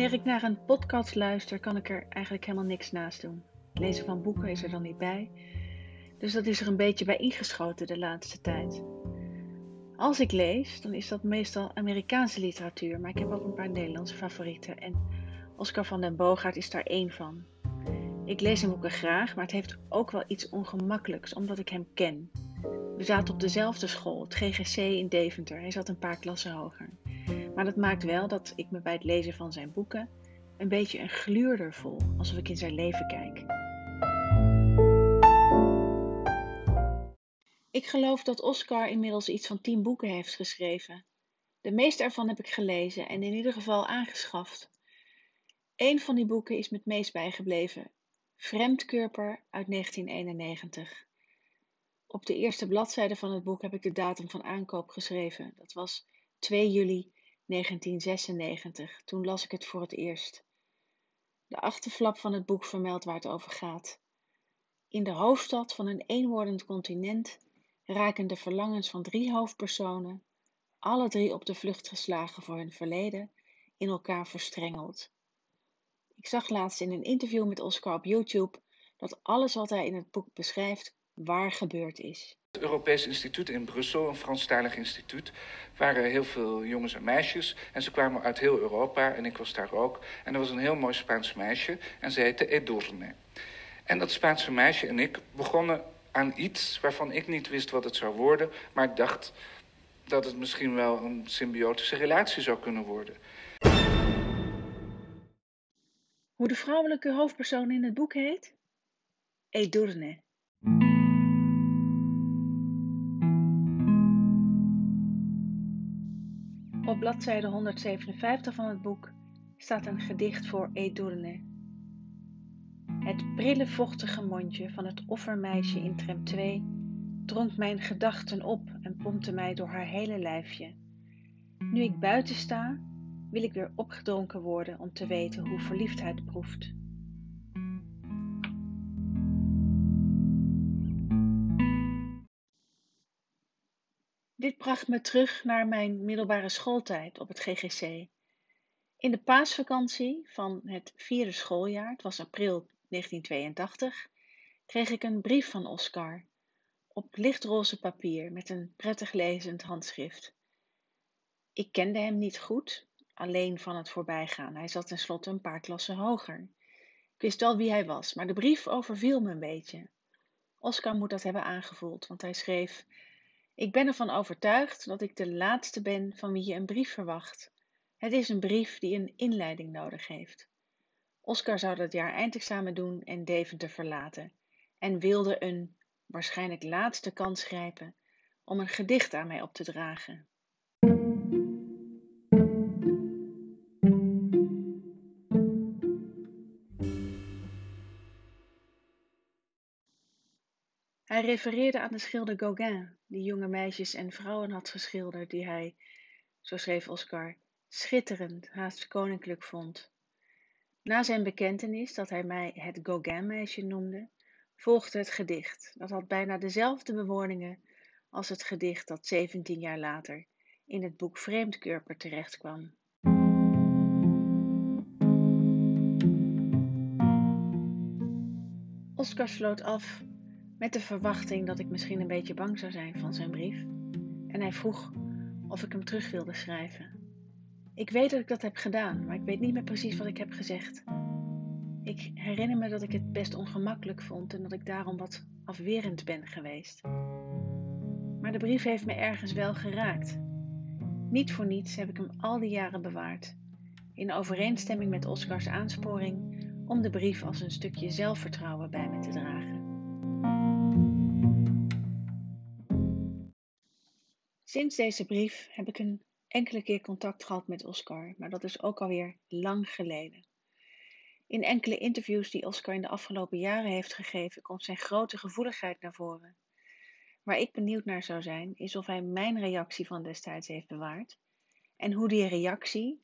Wanneer ik naar een podcast luister, kan ik er eigenlijk helemaal niks naast doen. Lezen van boeken is er dan niet bij. Dus dat is er een beetje bij ingeschoten de laatste tijd. Als ik lees, dan is dat meestal Amerikaanse literatuur, maar ik heb ook een paar Nederlandse favorieten. En Oscar van den Boogaard is daar één van. Ik lees zijn boeken graag, maar het heeft ook wel iets ongemakkelijks, omdat ik hem ken. We zaten op dezelfde school, het GGC in Deventer. Hij zat een paar klassen hoger. Maar dat maakt wel dat ik me bij het lezen van zijn boeken een beetje een gluurder voel, alsof ik in zijn leven kijk. Ik geloof dat Oscar inmiddels iets van tien boeken heeft geschreven. De meeste ervan heb ik gelezen en in ieder geval aangeschaft. Een van die boeken is me het meest bijgebleven: Vreemdkörper uit 1991. Op de eerste bladzijde van het boek heb ik de datum van aankoop geschreven. Dat was 2 juli 1996. Toen las ik het voor het eerst. De achterflap van het boek vermeldt waar het over gaat. In de hoofdstad van een eenwordend continent raken de verlangens van drie hoofdpersonen, alle drie op de vlucht geslagen voor hun verleden, in elkaar verstrengeld. Ik zag laatst in een interview met Oscar op YouTube dat alles wat hij in het boek beschrijft waar gebeurd is. Het Europees Instituut in Brussel, een Franstalig instituut, waren heel veel jongens en meisjes. En ze kwamen uit heel Europa en ik was daar ook. En er was een heel mooi Spaans meisje en ze heette Edurne. En dat Spaanse meisje en ik begonnen aan iets waarvan ik niet wist wat het zou worden, maar ik dacht dat het misschien wel een symbiotische relatie zou kunnen worden. Hoe de vrouwelijke hoofdpersoon in het boek heet? Edurne. Op bladzijde 157 van het boek staat een gedicht voor Edurne. Het prille vochtige mondje van het offermeisje in tram 2 dronk mijn gedachten op en pompte mij door haar hele lijfje. Nu ik buiten sta, wil ik weer opgedronken worden om te weten hoe verliefdheid proeft. Dit bracht me terug naar mijn middelbare schooltijd op het GGC. In de paasvakantie van het vierde schooljaar, het was april 1982, kreeg ik een brief van Oscar op lichtroze papier met een prettig lezend handschrift. Ik kende hem niet goed, alleen van het voorbijgaan. Hij zat tenslotte een paar klassen hoger. Ik wist wel wie hij was, maar de brief overviel me een beetje. Oscar moet dat hebben aangevoeld, want hij schreef: Ik ben ervan overtuigd dat ik de laatste ben van wie je een brief verwacht. Het is een brief die een inleiding nodig heeft. Oscar zou dat jaar eindexamen doen en Deventer verlaten en wilde een waarschijnlijk laatste kans grijpen om een gedicht aan mij op te dragen. Hij refereerde aan de schilder Gauguin, die jonge meisjes en vrouwen had geschilderd, die hij, zo schreef Oscar, schitterend, haast koninklijk vond. Na zijn bekentenis dat hij mij het Gauguin-meisje noemde, volgde het gedicht. Dat had bijna dezelfde bewoordingen als het gedicht dat 17 jaar later in het boek Vreemdkörper terechtkwam. Oscar sloot af met de verwachting dat ik misschien een beetje bang zou zijn van zijn brief, en hij vroeg of ik hem terug wilde schrijven. Ik weet dat ik dat heb gedaan, maar ik weet niet meer precies wat ik heb gezegd. Ik herinner me dat ik het best ongemakkelijk vond en dat ik daarom wat afwerend ben geweest. Maar de brief heeft me ergens wel geraakt. Niet voor niets heb ik hem al die jaren bewaard, in overeenstemming met Oscars aansporing om de brief als een stukje zelfvertrouwen bij me te dragen. Sinds deze brief heb ik een enkele keer contact gehad met Oscar, maar dat is ook alweer lang geleden. In enkele interviews die Oscar in de afgelopen jaren heeft gegeven, komt zijn grote gevoeligheid naar voren. Waar ik benieuwd naar zou zijn, is of hij mijn reactie van destijds heeft bewaard en hoe die reactie,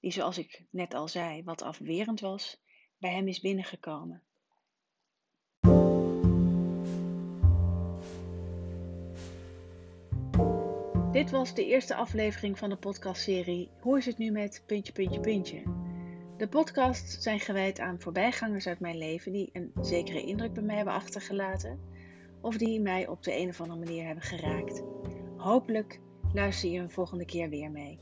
die zoals ik net al zei wat afwerend was, bij hem is binnengekomen. Dit was de eerste aflevering van de podcastserie Hoe is het nu met puntje, puntje, puntje? De podcasts zijn gewijd aan voorbijgangers uit mijn leven die een zekere indruk bij mij hebben achtergelaten of die mij op de een of andere manier hebben geraakt. Hopelijk luister je een volgende keer weer mee.